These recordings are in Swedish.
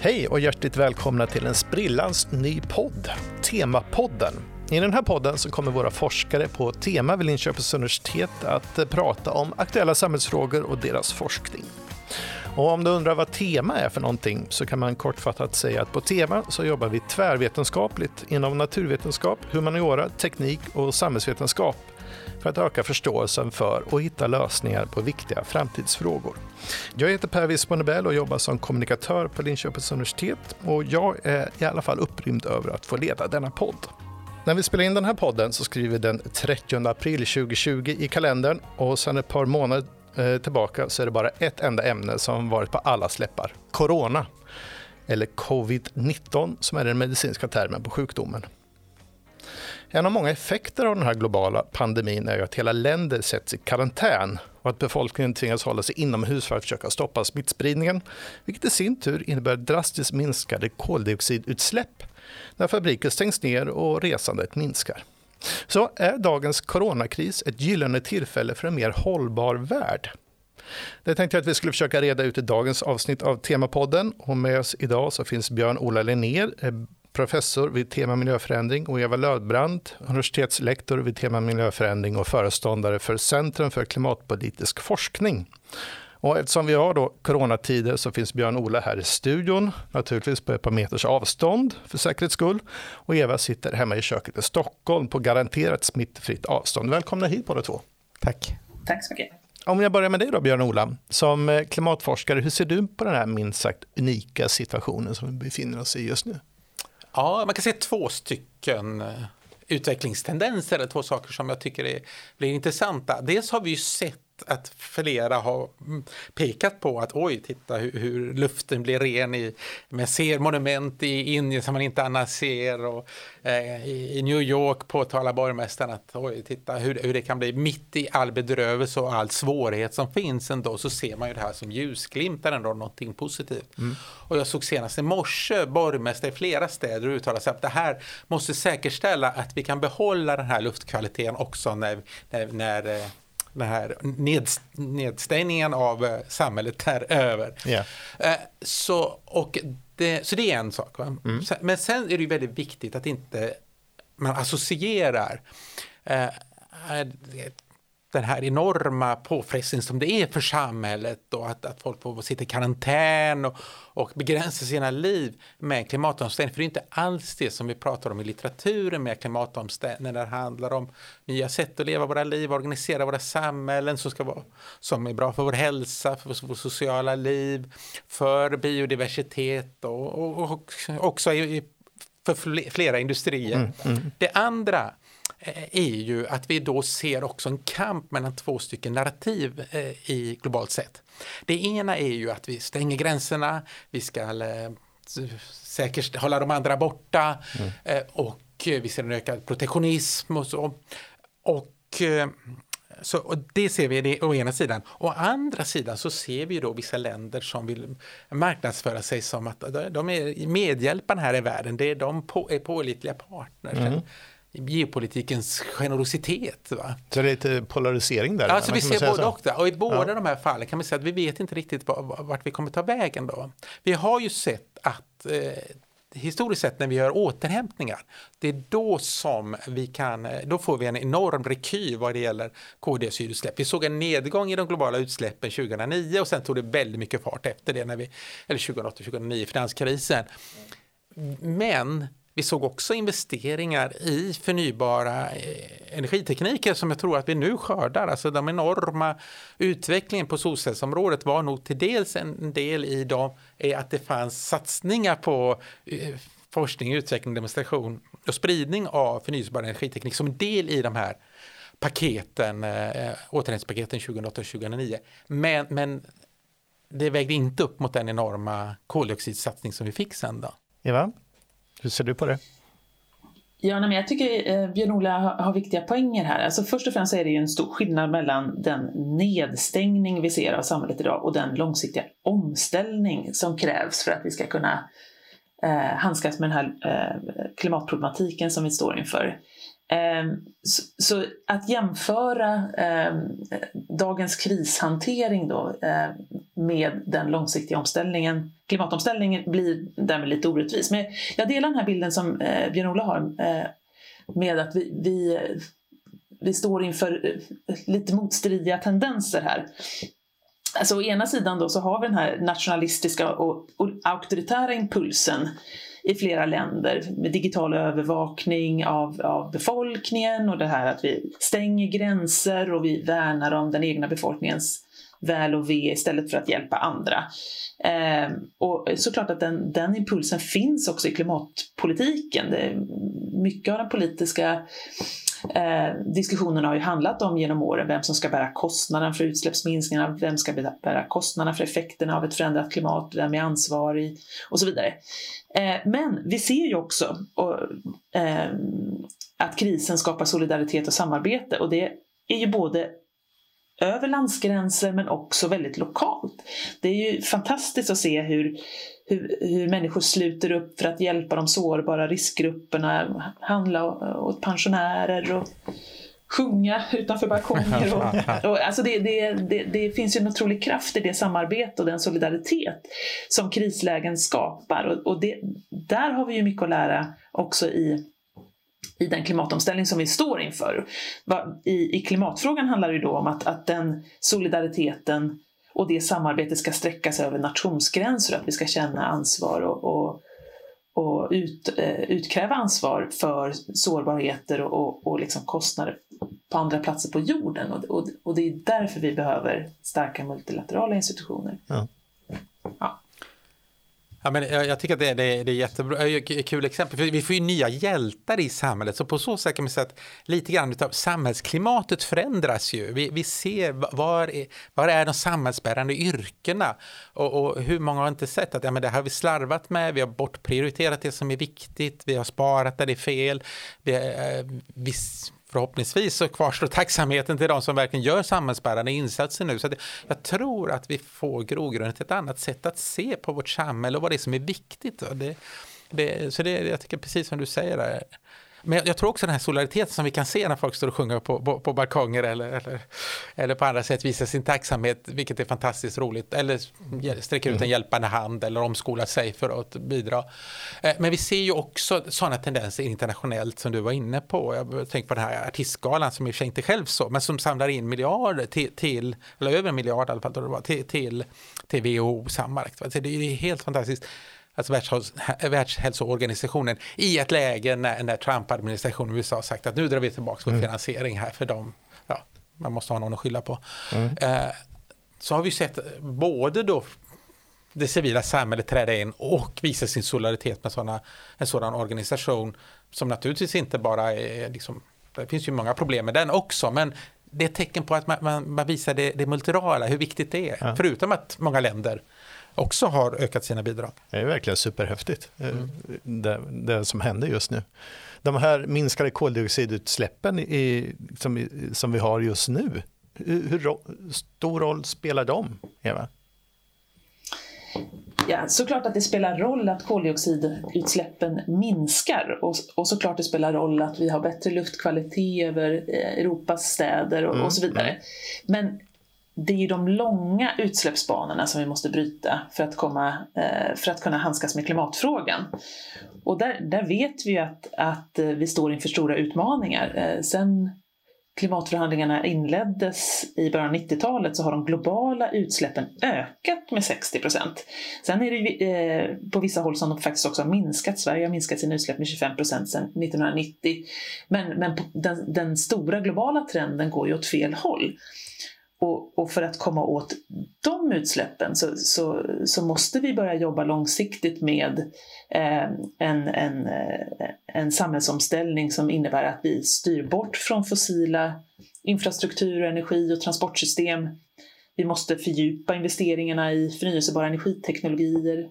Hej och hjärtligt välkomna till en sprillans ny podd, Temapodden. I den här podden så kommer våra forskare på Tema vid Linköpings universitet att prata om aktuella samhällsfrågor och deras forskning. Och om du undrar vad Tema är för någonting så kan man kortfattat säga att på Tema så jobbar vi tvärvetenskapligt inom naturvetenskap, humaniora, teknik och samhällsvetenskap för att öka förståelsen för och hitta lösningar på viktiga framtidsfrågor. Jag heter Per Wisbornebell och jobbar som kommunikatör på Linköpings universitet och jag är i alla fall upprymd över att få leda denna podd. När vi spelar in den här podden så skriver vi den 30 april 2020 i kalendern och sedan ett par månader eh, tillbaka så är det bara ett enda ämne som varit på alla läppar. Corona, eller covid-19 som är den medicinska termen på sjukdomen. En av många effekter av den här globala pandemin är att hela länder sätts i karantän och att befolkningen tvingas hålla sig inomhus för att försöka stoppa smittspridningen, vilket i sin tur innebär drastiskt minskade koldioxidutsläpp när fabriker stängs ner och resandet minskar. Så är dagens coronakris ett gyllene tillfälle för en mer hållbar värld. Det tänkte jag att vi skulle försöka reda ut i dagens avsnitt av Temapodden. Och med oss idag så finns Björn-Ola Linnér, eh, professor vid tema miljöförändring och Eva Lödbrand, universitetslektor vid tema miljöförändring och föreståndare för Centrum för klimatpolitisk forskning. Och eftersom vi har då coronatider så finns Björn-Ola här i studion, naturligtvis på ett par meters avstånd för säkerhets skull. Och Eva sitter hemma i köket i Stockholm på garanterat smittfritt avstånd. Välkomna hit båda två. Tack. Tack så mycket. Om jag börjar med dig då, Björn-Ola. Som eh, klimatforskare, hur ser du på den här minst sagt unika situationen som vi befinner oss i just nu? Ja, man kan se två stycken eh, utvecklingstendenser, två saker som jag tycker är, blir intressanta. Dels har vi ju sett att flera har pekat på att oj, titta hur, hur luften blir ren i, man ser monument i Indien som man inte annars ser och eh, i, New York påtalar borgmästaren att oj, titta hur, hur det kan bli mitt i all bedrövelse och all svårighet som finns ändå så ser man ju det här som ljusglimtar ändå någonting positivt. Mm. Och jag såg senast i morse borgmästare i flera städer uttala sig att det här måste säkerställa att vi kan behålla den här luftkvaliteten också när, när, när eh, den här ned, nedstängningen av eh, samhället är över. Yeah. Så, och det, så det är en sak. Mm. Men sen är det väldigt viktigt att inte man associerar eh, den här enorma påfrestningen som det är för samhället och att, att folk får sitta i karantän och, och begränsa sina liv med klimatomställning. För det är inte alls det som vi pratar om i litteraturen med klimatomställning när det handlar om nya sätt att leva våra liv, organisera våra samhällen som, ska vara, som är bra för vår hälsa, för vårt sociala liv, för biodiversitet och, och, och också i, för flera industrier. Mm, mm. Det andra är ju att vi då ser också en kamp mellan två stycken narrativ eh, i globalt sett. Det ena är ju att vi stänger gränserna, vi ska eh, säkert hålla de andra borta mm. och vi ser en ökad protektionism och så. Och så, och det ser vi det, å ena sidan. Å andra sidan så ser vi då vissa länder som vill marknadsföra sig som att de är medhjälparna här i världen. Det är de på, är pålitliga partners. Mm geopolitikens generositet. Va? Så det är lite polarisering där? Alltså vi ser både och. Och i båda ja. de här fallen kan man säga att vi vet inte riktigt vart vi kommer ta vägen då. Vi har ju sett att eh, historiskt sett när vi gör återhämtningar, det är då som vi kan, eh, då får vi en enorm rekyl vad det gäller koldioxidutsläpp. Vi såg en nedgång i de globala utsläppen 2009 och sen tog det väldigt mycket fart efter det, när vi, eller 2008-2009, finanskrisen. Men vi såg också investeringar i förnybara eh, energitekniker som jag tror att vi nu skördar. Alltså de enorma utvecklingen på solcellsområdet var nog till dels en del i dem eh, att det fanns satsningar på eh, forskning, utveckling, demonstration och spridning av förnybar energiteknik som en del i de här paketen, äh, återhämtningspaketen 2008-2009. Men, men det vägde inte upp mot den enorma koldioxidsatsning som vi fick sen då. Eva? Hur ser du på det? Ja, men jag tycker eh, Björn-Ola har, har, viktiga poänger här. Alltså först och främst är det ju en stor skillnad mellan den nedstängning vi ser av samhället idag och den långsiktiga omställning som krävs för att vi ska kunna eh, handskas med den här eh, klimatproblematiken som vi står inför. Ehm, så att jämföra ehm, dagens krishantering då ehm, med den långsiktiga omställningen, klimatomställningen blir därmed lite orättvis. Men jag delar den här bilden som eh, Björn-Ola har eh, med att vi, vi, vi står inför eh, lite motstridiga tendenser här. Alltså å ena sidan då så har vi den här nationalistiska och, och auktoritära impulsen i flera länder med digital övervakning av, av befolkningen och det här att vi stänger gränser och vi värnar om den egna befolkningens väl och ve istället för att hjälpa andra. Eh, och såklart att den, den impulsen finns också i klimatpolitiken. Det, mycket av den politiska Eh, diskussionerna har ju handlat om genom åren vem som ska bära kostnaden för utsläppsminskningarna, vem ska bära kostnaderna för effekterna av ett förändrat klimat, vem är ansvarig och så vidare. Eh, men vi ser ju också och, eh, att krisen skapar solidaritet och samarbete och det är ju både över landsgränser men också väldigt lokalt. Det är ju fantastiskt att se hur, hur, hur människor sluter upp för att hjälpa de sårbara riskgrupperna, handla åt pensionärer och sjunga utanför balkonger. Och, och, alltså det, det, det, det, finns ju en otrolig kraft i det samarbete och den solidaritet som krislägen skapar. Och, och där har vi ju mycket att lära också i i den klimatomställning som vi står inför. I, i klimatfrågan handlar det då om att, att den solidariteten och det samarbetet ska sträcka sig över nationsgränser, att vi ska känna ansvar och, och, och ut, eh, utkräva ansvar för sårbarheter och, och, och liksom kostnader på andra platser på jorden. Och, och, och det är därför vi behöver starka multilaterala institutioner. Ja. ja. Ja, men jag, jag tycker att det, det, det är jättebra, kul exempel, för vi får ju nya hjältar i samhället, så på så sätt kan man säga att lite grann av samhällsklimatet förändras ju. Vi, vi ser var är, var är de samhällsbärande yrkena? Och, och, hur många har inte sett att ja, men det har vi slarvat med, vi har bortprioriterat det som är viktigt, vi har sparat där det är fel, vi, eh, vi förhoppningsvis så kvarstår tacksamheten till de som verkligen gör samhällsbärande insatser nu. Så jag tror att vi får grogrunden till ett annat sätt att se på vårt samhälle och vad det är som är viktigt. Det, det, så det, jag tycker precis som du säger där, men jag, jag, tror också den här solidariteten som vi kan se när folk står och sjunger på, på, på balkonger eller, eller, eller på andra sätt visar sin tacksamhet, vilket är fantastiskt roligt, eller sträcker ut en mm. hjälpande hand eller omskolar sig för att bidra. Eh, men vi ser ju också sådana tendenser internationellt som du var inne på. Jag tänker på den här artistgalan som i och för sig inte själv så, men som samlar in miljarder till, till eller över en miljard i alla fall, till, till, till WHO sammanlagt. Det är helt fantastiskt alltså Världshälsoorganisationen, i ett läge när, när Trump-administrationen i USA har sagt att nu drar vi tillbaka vår mm. finansiering här för dem. Ja, man måste ha någon att skylla på. Mm. Eh, så har vi sett både då det civila samhället träda in och visa sin solidaritet med såna, en sådan organisation som naturligtvis inte bara är, liksom, det finns ju många problem med den också, men det är ett tecken på att man, man, man visar det, det multirala, hur viktigt det är. Ja. Förutom att många länder också har ökat sina bidrag. Det är verkligen superhäftigt eh, mm. det, det som händer just nu. De här minskade koldioxidutsläppen i, som, som vi har just nu, hur, hur stor roll spelar de, Eva? Ja, såklart att det spelar roll att koldioxidutsläppen minskar och, och såklart det spelar roll att vi har bättre luftkvalitet över eh, Europas städer och, mm. och så vidare. Men det är ju de långa utsläppsbanorna som vi måste bryta för att, komma, eh, för att kunna handskas med klimatfrågan. Och där, där vet vi att, att eh, vi står inför stora utmaningar. Eh, sen klimatförhandlingarna inleddes i början av 90-talet så har de globala utsläppen ökat med 60 procent. Sen är det eh, på vissa håll som de faktiskt också har minskat. Sverige har minskat sina utsläpp med 25 procent sedan 1990. Men, men den, den stora globala trenden går ju åt fel håll. Och, och, för att komma åt de utsläppen så, så, så måste vi börja jobba långsiktigt med eh, en, en, eh, en samhällsomställning som innebär att vi styr bort från fossila infrastruktur, energi och transportsystem. Vi måste fördjupa investeringarna i förnyelsebara energiteknologier,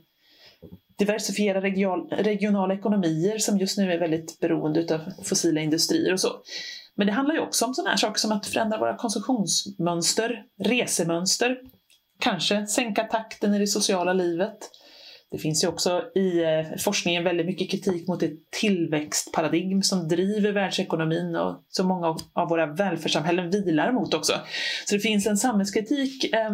diversifiera regional, regionala ekonomier som just nu är väldigt beroende av fossila industrier och så. Men det handlar ju också om sådana här saker som att förändra våra konsumtionsmönster, resemönster, kanske sänka takten i det sociala livet, Det finns ju också i eh, forskningen väldigt mycket kritik mot ett tillväxtparadigm som driver världsekonomin och som många av våra välfärdssamhällen vilar mot också. Så det finns en samhällskritik eh,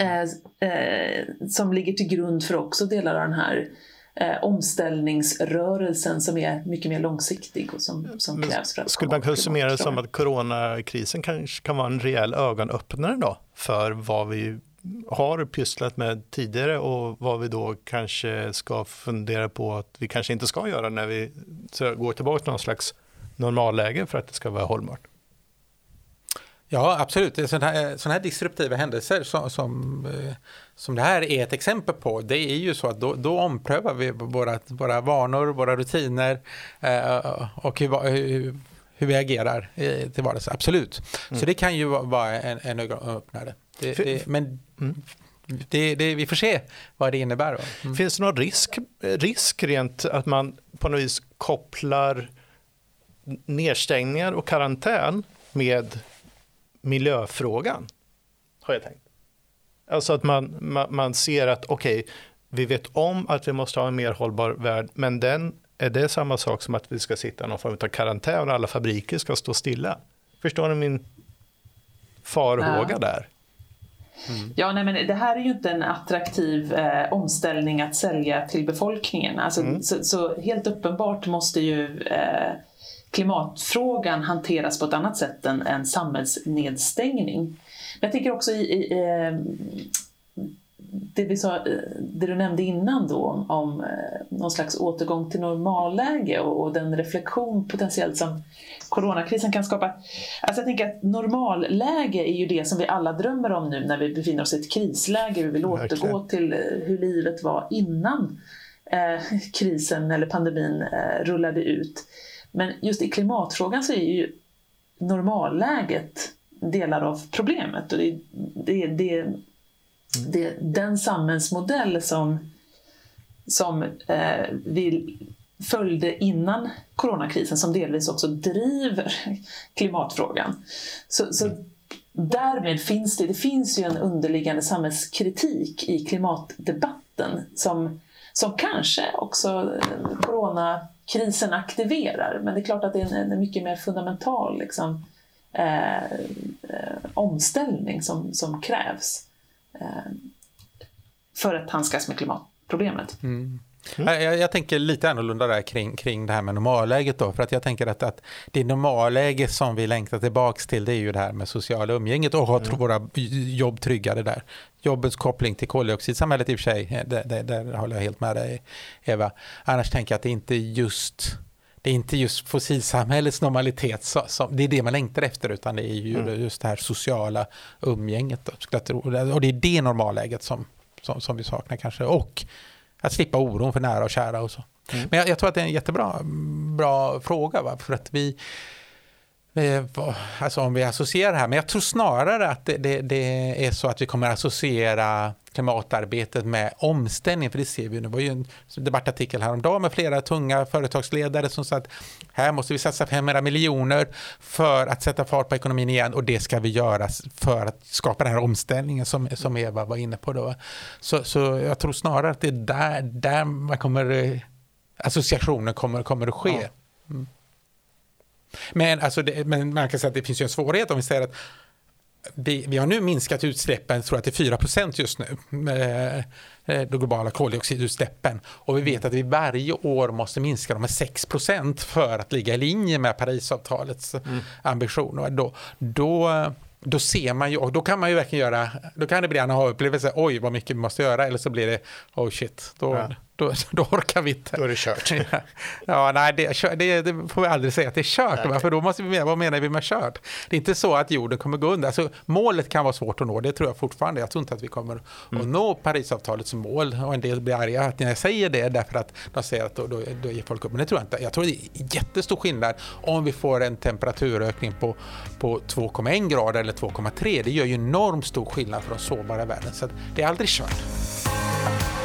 eh, eh, som ligger till grund för också delar av den här eh, omställningsrörelsen som är mycket mer långsiktig och som, som krävs för att Skulle man kunna summera det som att coronakrisen kanske kan vara en rejäl ögonöppnare då för vad vi har pysslat med tidigare och vad vi då kanske ska fundera på att vi kanske inte ska göra när vi går tillbaka till någon slags normalläge för att det ska vara hållbart. Ja, absolut. Sådana här, såna här disruptiva händelser som, som, eh, som det här är ett exempel på, det är ju så att då, då omprövar vi våra, våra vanor, våra rutiner eh, och hur, hur, hur, vi agerar till vardags. Absolut. Mm. Så det kan ju vara en, en ögonöppnare. Det, det, men mm. det, det, vi får se vad det innebär. Mm. Finns det någon risk, risk rent att man på något vis kopplar nedstängningar och karantän med miljöfrågan? Har jag tänkt. Alltså att man, man, man ser att okej, okay, vi vet om att vi måste ha en mer hållbar värld, men den, är det samma sak som att vi ska sitta i någon form av karantän och alla fabriker ska stå stilla? Förstår ni min farhåga ja. där? Mm. Ja, nej, men det här är ju inte en attraktiv eh, omställning att sälja till befolkningen. Alltså, mm. så, så, helt uppenbart måste ju eh, klimatfrågan hanteras på ett annat sätt än en samhällsnedstängning. Jag tänker också i, i eh, det, vi sa, eh, det du nämnde innan då om, om eh, någon slags återgång till normalläge och, och, den reflektion potentiellt som coronakrisen kan skapa. Alltså jag tänker att normalläge är ju det som vi alla drömmer om nu när vi befinner oss i ett krisläge. Vi vill Verkligen. återgå till eh, hur livet var innan eh, krisen eller pandemin eh, rullade ut. Men just i klimatfrågan så är ju normalläget delar av problemet. Och det, det, det det, den samhällsmodell som, som eh, vi följde innan coronakrisen som delvis också driver klimatfrågan. Så, så därmed finns det, det finns ju en underliggande samhällskritik i klimatdebatten som, som kanske också eh, coronakrisen aktiverar. Men det är klart att det är en, en mycket mer fundamental liksom, eh, eh, omställning som, som krävs. Eh, för att handskas med klimatproblemet. Mm. Mm. Jag, jag, tänker lite annorlunda där kring, kring det här med normalläget då, för att jag tänker att, att det normalläge som vi längtar tillbaks till det är ju det här med sociala umgänget och ha mm. våra jobb tryggade där. Jobbets koppling till koldioxidsamhället i och för sig, där, där, där håller jag helt med dig Eva. Annars tänker jag att det inte just det är inte just fossilsamhällets normalitet som, som, det är det man längtar efter utan det är ju mm. just det här sociala umgänget. Då, och det är det normalläget som, som, som, vi saknar kanske. Och att slippa oron för nära och kära och så. Mm. Men jag, jag, tror att det är en jättebra bra fråga. Va? För att vi, alltså om vi associerar det här, men jag tror snarare att det, det, det är så att vi kommer associera klimatarbetet med omställning, för det ser vi nu. Det var ju en debattartikel häromdagen med flera tunga företagsledare som sa att här måste vi satsa 500 miljoner för att sätta fart på ekonomin igen och det ska vi göra för att skapa den här omställningen som, som Eva var inne på. Då. Så, så jag tror snarare att det är där, där man kommer, associationen kommer, kommer att ske. Mm. Men, alltså det, men man kan säga att det finns ju en svårighet om vi säger att vi, vi har nu minskat utsläppen, tror jag, till 4% just nu, eh, de globala koldioxidutsläppen. Och vi vet att vi varje år måste minska dem med 6% för att ligga i linje med Parisavtalets mm. ambitioner. Då, då, då ser man ju, och då kan man ju verkligen göra, då kan det bli en aha-upplevelse, oj vad mycket vi måste göra, eller så blir det, oh shit, då, ja då, då orkar vi inte. Då är det kört. ja, nej, det, det, det, får vi aldrig säga att det är kört, nej, för då måste vi vad menar vi med kört? Det är inte så att jorden kommer gå under. Alltså, målet kan vara svårt att nå, det tror jag fortfarande. Jag tror inte att vi kommer mm. att nå Parisavtalets mål och en del blir arga att jag säger det därför att de säger att då, då, då ger folk upp. Men det tror jag inte. Jag tror det är jättestor skillnad om vi får en temperaturökning på, på 2,1 grader eller 2,3. Det gör ju enormt stor skillnad för de sårbara världen. Så det är aldrig kört.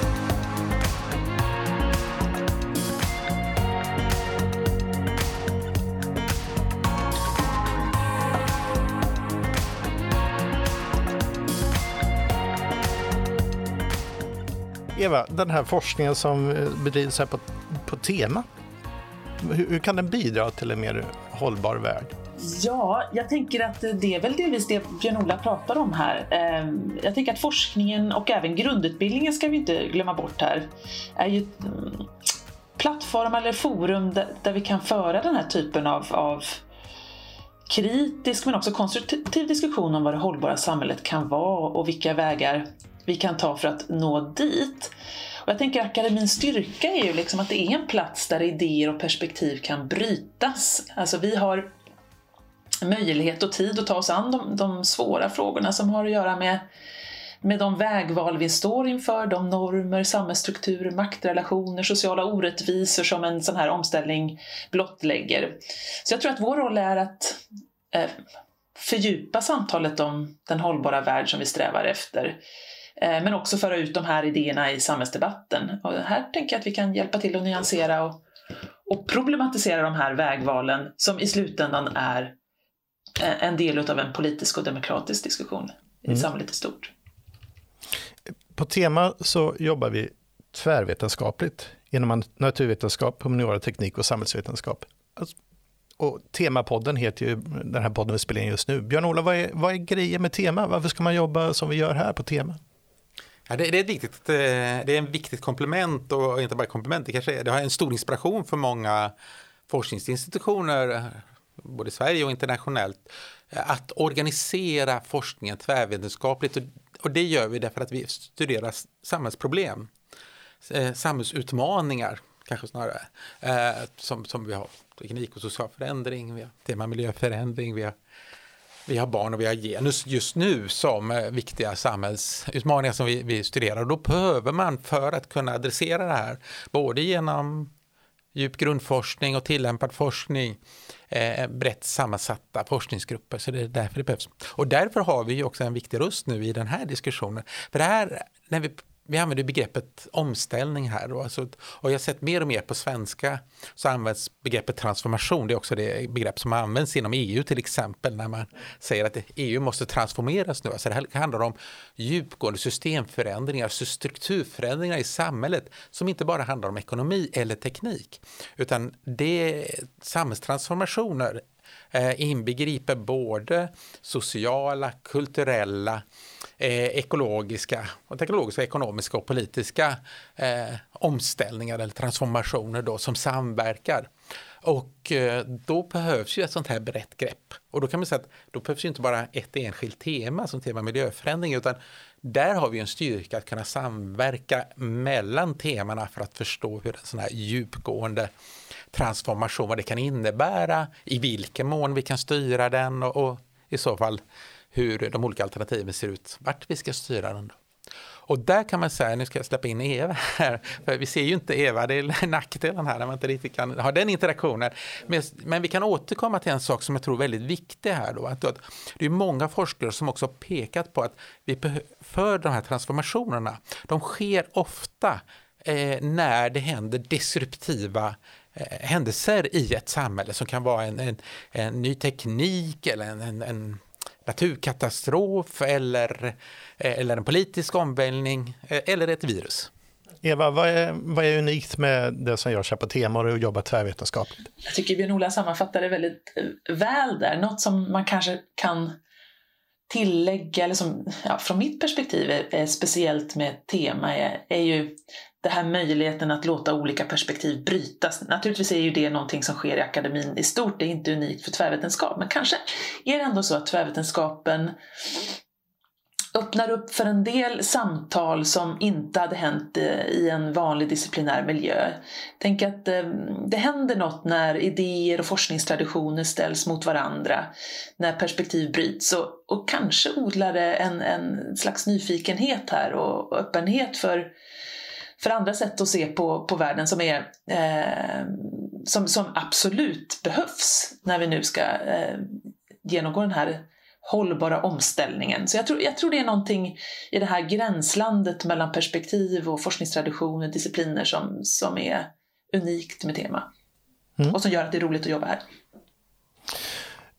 Eva, den här forskningen som eh, bedrivs här på, på tema, hur, hur kan den bidra till en mer hållbar värld? Ja, jag tänker att det är väl delvis det Björn-Ola pratar om här. Ehm, jag tänker att forskningen och även grundutbildningen ska vi inte glömma bort här, är ju mm, plattform plattformar eller forum där, vi kan föra den här typen av, av kritisk men också konstruktiv diskussion om vad det hållbara samhället kan vara och vilka vägar vi kan ta för att nå dit. Och jag tänker akademins styrka är ju liksom att det är en plats där idéer och perspektiv kan brytas. Alltså vi har möjlighet och tid att ta oss an de, de svåra frågorna som har att göra med med de vägval vi står inför, de normer, samhällsstrukturer, maktrelationer, sociala orättvisor som en sån här omställning blottlägger. Så jag tror att vår roll är att eh, fördjupa samtalet om den hållbara värld som vi strävar efter. Eh, men också föra ut de här idéerna i samhällsdebatten. Och här tänker jag att vi kan hjälpa till att nyansera och, och problematisera de här vägvalen som i slutändan är eh, en del av en politisk och demokratisk diskussion i mm. samhället i stort. På Tema så jobbar vi tvärvetenskapligt inom naturvetenskap, humaniora, teknik och samhällsvetenskap. Alltså, och Temapodden heter ju den här podden vi spelar in just nu. Björn-Ola, vad är, vad är grejen med Tema? Varför ska man jobba som vi gör här på Tema? Ja, det, det, är ett viktigt, eh, det är en viktigt komplement och inte bara komplement, det kanske är, det har en stor inspiration för många forskningsinstitutioner, både i Sverige och internationellt, att organisera forskningen tvärvetenskapligt. Och, och det gör vi därför att vi studerar samhällsproblem, eh, samhällsutmaningar kanske snarare, eh, som, som vi har teknik och social förändring, vi har tema miljöförändring, vi har vi har barn och vi har genus just nu som eh, viktiga samhällsutmaningar som vi, vi studerar. Och då behöver man för att kunna adressera det här, både genom djup grundforskning och tillämpad forskning, eh, brett sammansatta forskningsgrupper. Så det är därför det behövs. Och därför har vi också en viktig röst nu i den här diskussionen. För det här, när vi vi använder begreppet omställning här. Då, alltså, och jag har sett mer och mer på svenska så används begreppet transformation. Det är också det begrepp som används inom EU till exempel när man säger att EU måste transformeras nu. Alltså det här handlar om djupgående systemförändringar, alltså strukturförändringar i samhället som inte bara handlar om ekonomi eller teknik utan det är samhällstransformationer eh, inbegriper både sociala, kulturella eh, ekologiska, och teknologiska, ekonomiska och politiska eh, omställningar eller transformationer då, som samverkar. Och eh, då behövs ju ett sånt här brett grepp. Och då kan man säga att då behövs ju inte bara ett enskilt tema som tema miljöförändring utan där har vi en styrka att kunna samverka mellan temana för att förstå hur en sån här djupgående transformation, vad det kan innebära, i vilken mån vi kan styra den och, och i så fall hur de olika alternativen ser ut, vart vi ska styra den. Då. Och där kan man säga, nu ska jag släppa in Eva här, för vi ser ju inte Eva, det är nackdelen här när man inte riktigt kan ha den interaktionen. Men, men vi kan återkomma till en sak som jag tror är väldigt viktig här då, att, det är många forskare som också har pekat på att vi för de här transformationerna, de sker ofta eh, när det händer disruptiva eh, händelser i ett samhälle som kan vara en, en, en ny teknik eller en, en, en naturkatastrof eller, eh, eller en politisk omvälvning eh, eller ett virus. Eva, vad är, vad är unikt med det som görs här på Tema och jobbar tvärvetenskapligt? Jag tycker Björn-Ola sammanfattar det väldigt eh, väl där. Något som man kanske kan tillägga, eller som ja, från mitt perspektiv är, är speciellt med Tema, är, är ju den här möjligheten att låta olika perspektiv brytas. Naturligtvis är ju det någonting som sker i akademin i stort, det är inte unikt för tvärvetenskap, men kanske är det ändå så att tvärvetenskapen öppnar upp för en del samtal som inte hade hänt eh, i en vanlig disciplinär miljö. Tänk att eh, det händer något när idéer och forskningstraditioner ställs mot varandra, när perspektiv bryts och, och kanske odlar det en, en slags nyfikenhet här och öppenhet för för andra sätt att se på, på världen som, är, eh, som, som absolut behövs när vi nu ska eh, genomgå den här hållbara omställningen. Så jag tror, jag tror det är någonting i det här gränslandet mellan perspektiv och forskningstraditioner, discipliner som, som är unikt med tema. Mm. Och som gör att det är roligt att jobba här.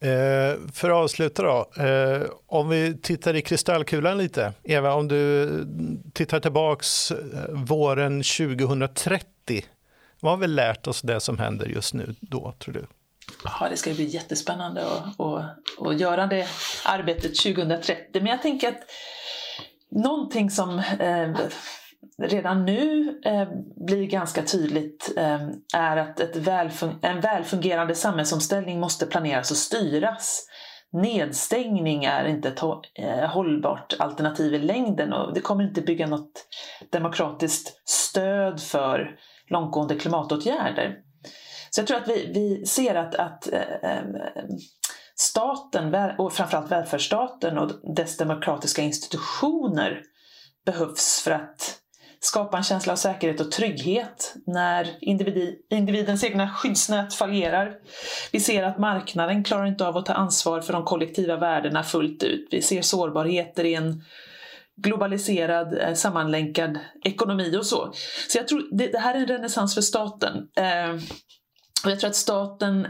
Eh, för att avsluta då, eh, om vi tittar i kristallkulan lite. Eva, om du tittar tillbaks eh, våren 2030, vad har vi lärt oss det som händer just nu då, tror du? Ja, det ska bli jättespännande att, att, att göra det arbetet 2030. Men jag tänker att någonting som eh, redan nu eh, blir ganska tydligt eh, är att ett välfun en välfungerande samhällsomställning måste planeras och styras. Nedstängning är inte ett eh, hållbart alternativ i längden och det kommer inte bygga något demokratiskt stöd för långtgående klimatåtgärder. Så jag tror att vi, vi ser att, att eh, eh, staten, och framförallt välfärdsstaten och dess demokratiska institutioner behövs för att skapa en känsla av säkerhet och trygghet när individ, individens egna skyddsnät fallerar. Vi ser att marknaden klarar inte av att ta ansvar för de kollektiva värdena fullt ut. Vi ser sårbarheter i en globaliserad, eh, sammanlänkad ekonomi och så. Så jag tror det, det här är en renässans för staten. Eh, och jag tror att staten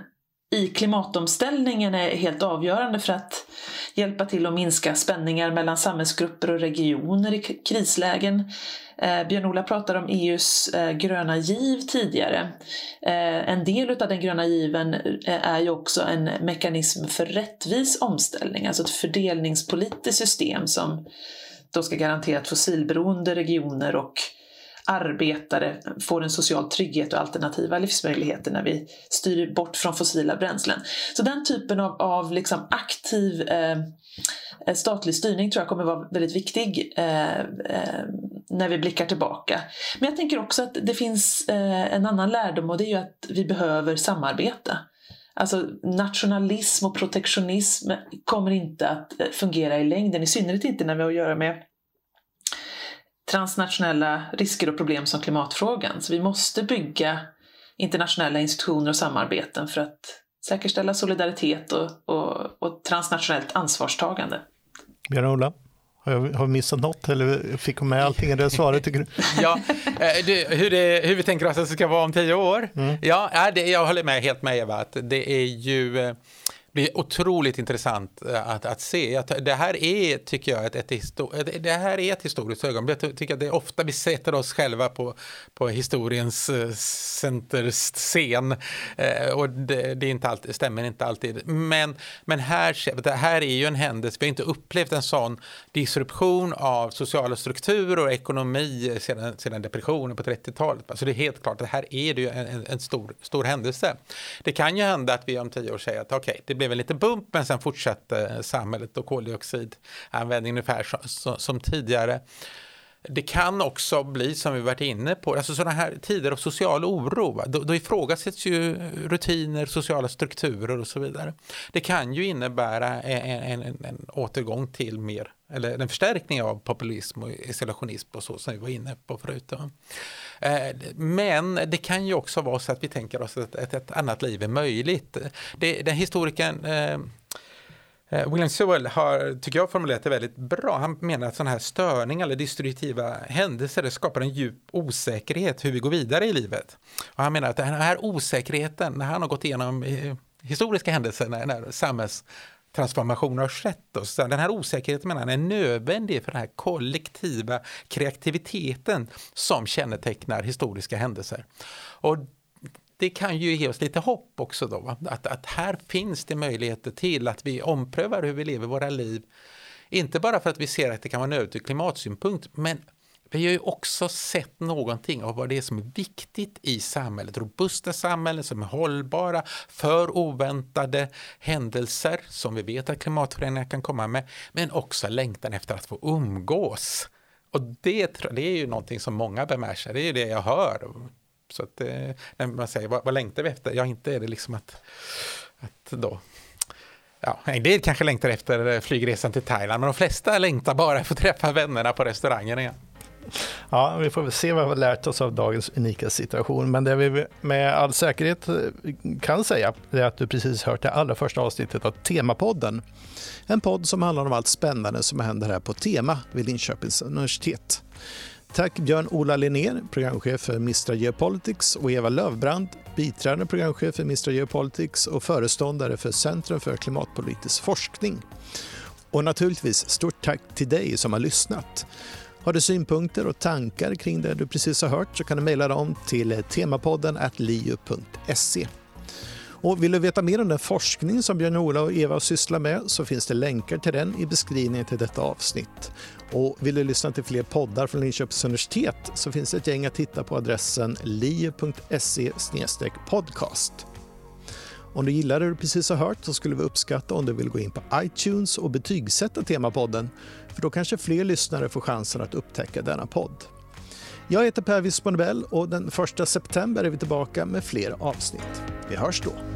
i klimatomställningen är helt avgörande för att hjälpa till att minska spänningar mellan samhällsgrupper och regioner i krislägen. Eh, Björn-Ola pratade om EUs eh, gröna giv tidigare. Eh, en del av den gröna given eh, är ju också en mekanism för rättvis omställning, alltså ett fördelningspolitiskt system som då ska garantera att fossilberoende regioner och arbetare får en social trygghet och alternativa livsmöjligheter när vi styr bort från fossila bränslen. Så den typen av, av liksom aktiv eh, eh statlig styrning tror jag kommer vara väldigt viktig eh, eh, när vi blickar tillbaka. Men jag tänker också att det finns eh, en annan lärdom och det är ju att vi behöver samarbeta. Alltså nationalism och protektionism kommer inte att eh, fungera i längden, i synnerhet inte när vi har att göra med transnationella risker och problem som klimatfrågan. Så vi måste bygga internationella institutioner och samarbeten för att säkerställa solidaritet och, och, och transnationellt ansvarstagande. Björn-Ola? Har jag, missat något eller fick hon med allting i det svaret tycker du? ja, eh, det, hur, det, hur vi tänker oss att det ska vara om tio år? Mm. Ja, det, jag håller med helt med Eva att det är ju eh, blir otroligt intressant eh, att, att se. Det här är, tycker jag, ett, ett, det här är ett historiskt ögonblick. Jag tycker att det är ofta vi sätter oss själva på, på historiens eh, centerscen eh, och det, det, är inte alltid, stämmer inte alltid. Men, men här, det här är ju en händelse, vi har inte upplevt en sån disruption av sociala strukturer och ekonomi sedan, sedan depressionen på 30-talet. Alltså det är helt klart att här är det ju en, en, stor, stor händelse. Det kan ju hända att vi om tio år säger att okej, okay, blev en liten bump men sen fortsatte samhället och koldioxidanvändning ungefär som, som tidigare. Det kan också bli, som vi varit inne på, alltså sådana här tider av social oro, då, då ifrågasätts ju rutiner, sociala strukturer och så vidare. Det kan ju innebära en, en, en återgång till mer, eller en förstärkning av populism och isolationism och så som vi var inne på förut. Eh, men det kan ju också vara så att vi tänker oss att ett, ett annat liv är möjligt. Det, den historikern eh, eh, William Sewell har, tycker jag, formulerat det väldigt bra. Han menar att sådana här störningar eller destruktiva händelser skapar en djup osäkerhet hur vi går vidare i livet. Och han menar att den här osäkerheten, när han har gått igenom historiska händelser, när, när samhälls transformationer har skett. Och så den här osäkerheten menar är nödvändig för den här kollektiva kreativiteten som kännetecknar historiska händelser. Och det kan ju ge oss lite hopp också då, att, att här finns det möjligheter till att vi omprövar hur vi lever våra liv. Inte bara för att vi ser att det kan vara nödvändigt ur klimatsynpunkt, men vi har ju också sett någonting av vad det är som är viktigt i samhället. Robusta samhällen som är hållbara för oväntade händelser som vi vet att klimatförändringar kan komma med. Men också längtan efter att få umgås. Och det, det är ju någonting som många bär sig. Det är ju det jag hör. Så att, eh, när man säger vad, vad längtar vi efter? Ja, inte är det liksom att, att då Ja, en del kanske längtar efter flygresan till Thailand, men de flesta längtar bara för att träffa vännerna på restaurangen igen. Ja, vi får väl se vad vi har lärt oss av dagens unika situation. Men det vi med all säkerhet eh, kan säga är att du precis hört det allra första avsnittet av Temapodden. En podd som handlar om allt spännande som händer här på Tema vid Linköpings universitet. tack Björn-Ola Linnér, programchef för Mistra Geopolitics och Eva Lövbrand, biträdande programchef för Mistra Geopolitics och föreståndare för Centrum för klimatpolitisk forskning. Och naturligtvis stort tack till dig som har lyssnat. Har du synpunkter och tankar kring det du precis har hört så kan du mejla dem till temapodden liu.se. Och vill du veta mer om den forskning som Björn-Ola och Eva sysslar med så finns det länkar till den i beskrivningen till detta avsnitt. Och vill du lyssna till fler poddar från Linköpings universitet så finns det ett gäng att titta på adressen liu.se podcast. Om du gillar det du precis har hört så skulle vi uppskatta om du vill gå in på iTunes och betygsätta Temapodden för då kanske fler lyssnare får chansen att upptäcka denna podd. Jag heter Per Wisbonebell och den 1 september är vi tillbaka med fler avsnitt. Vi hörs då!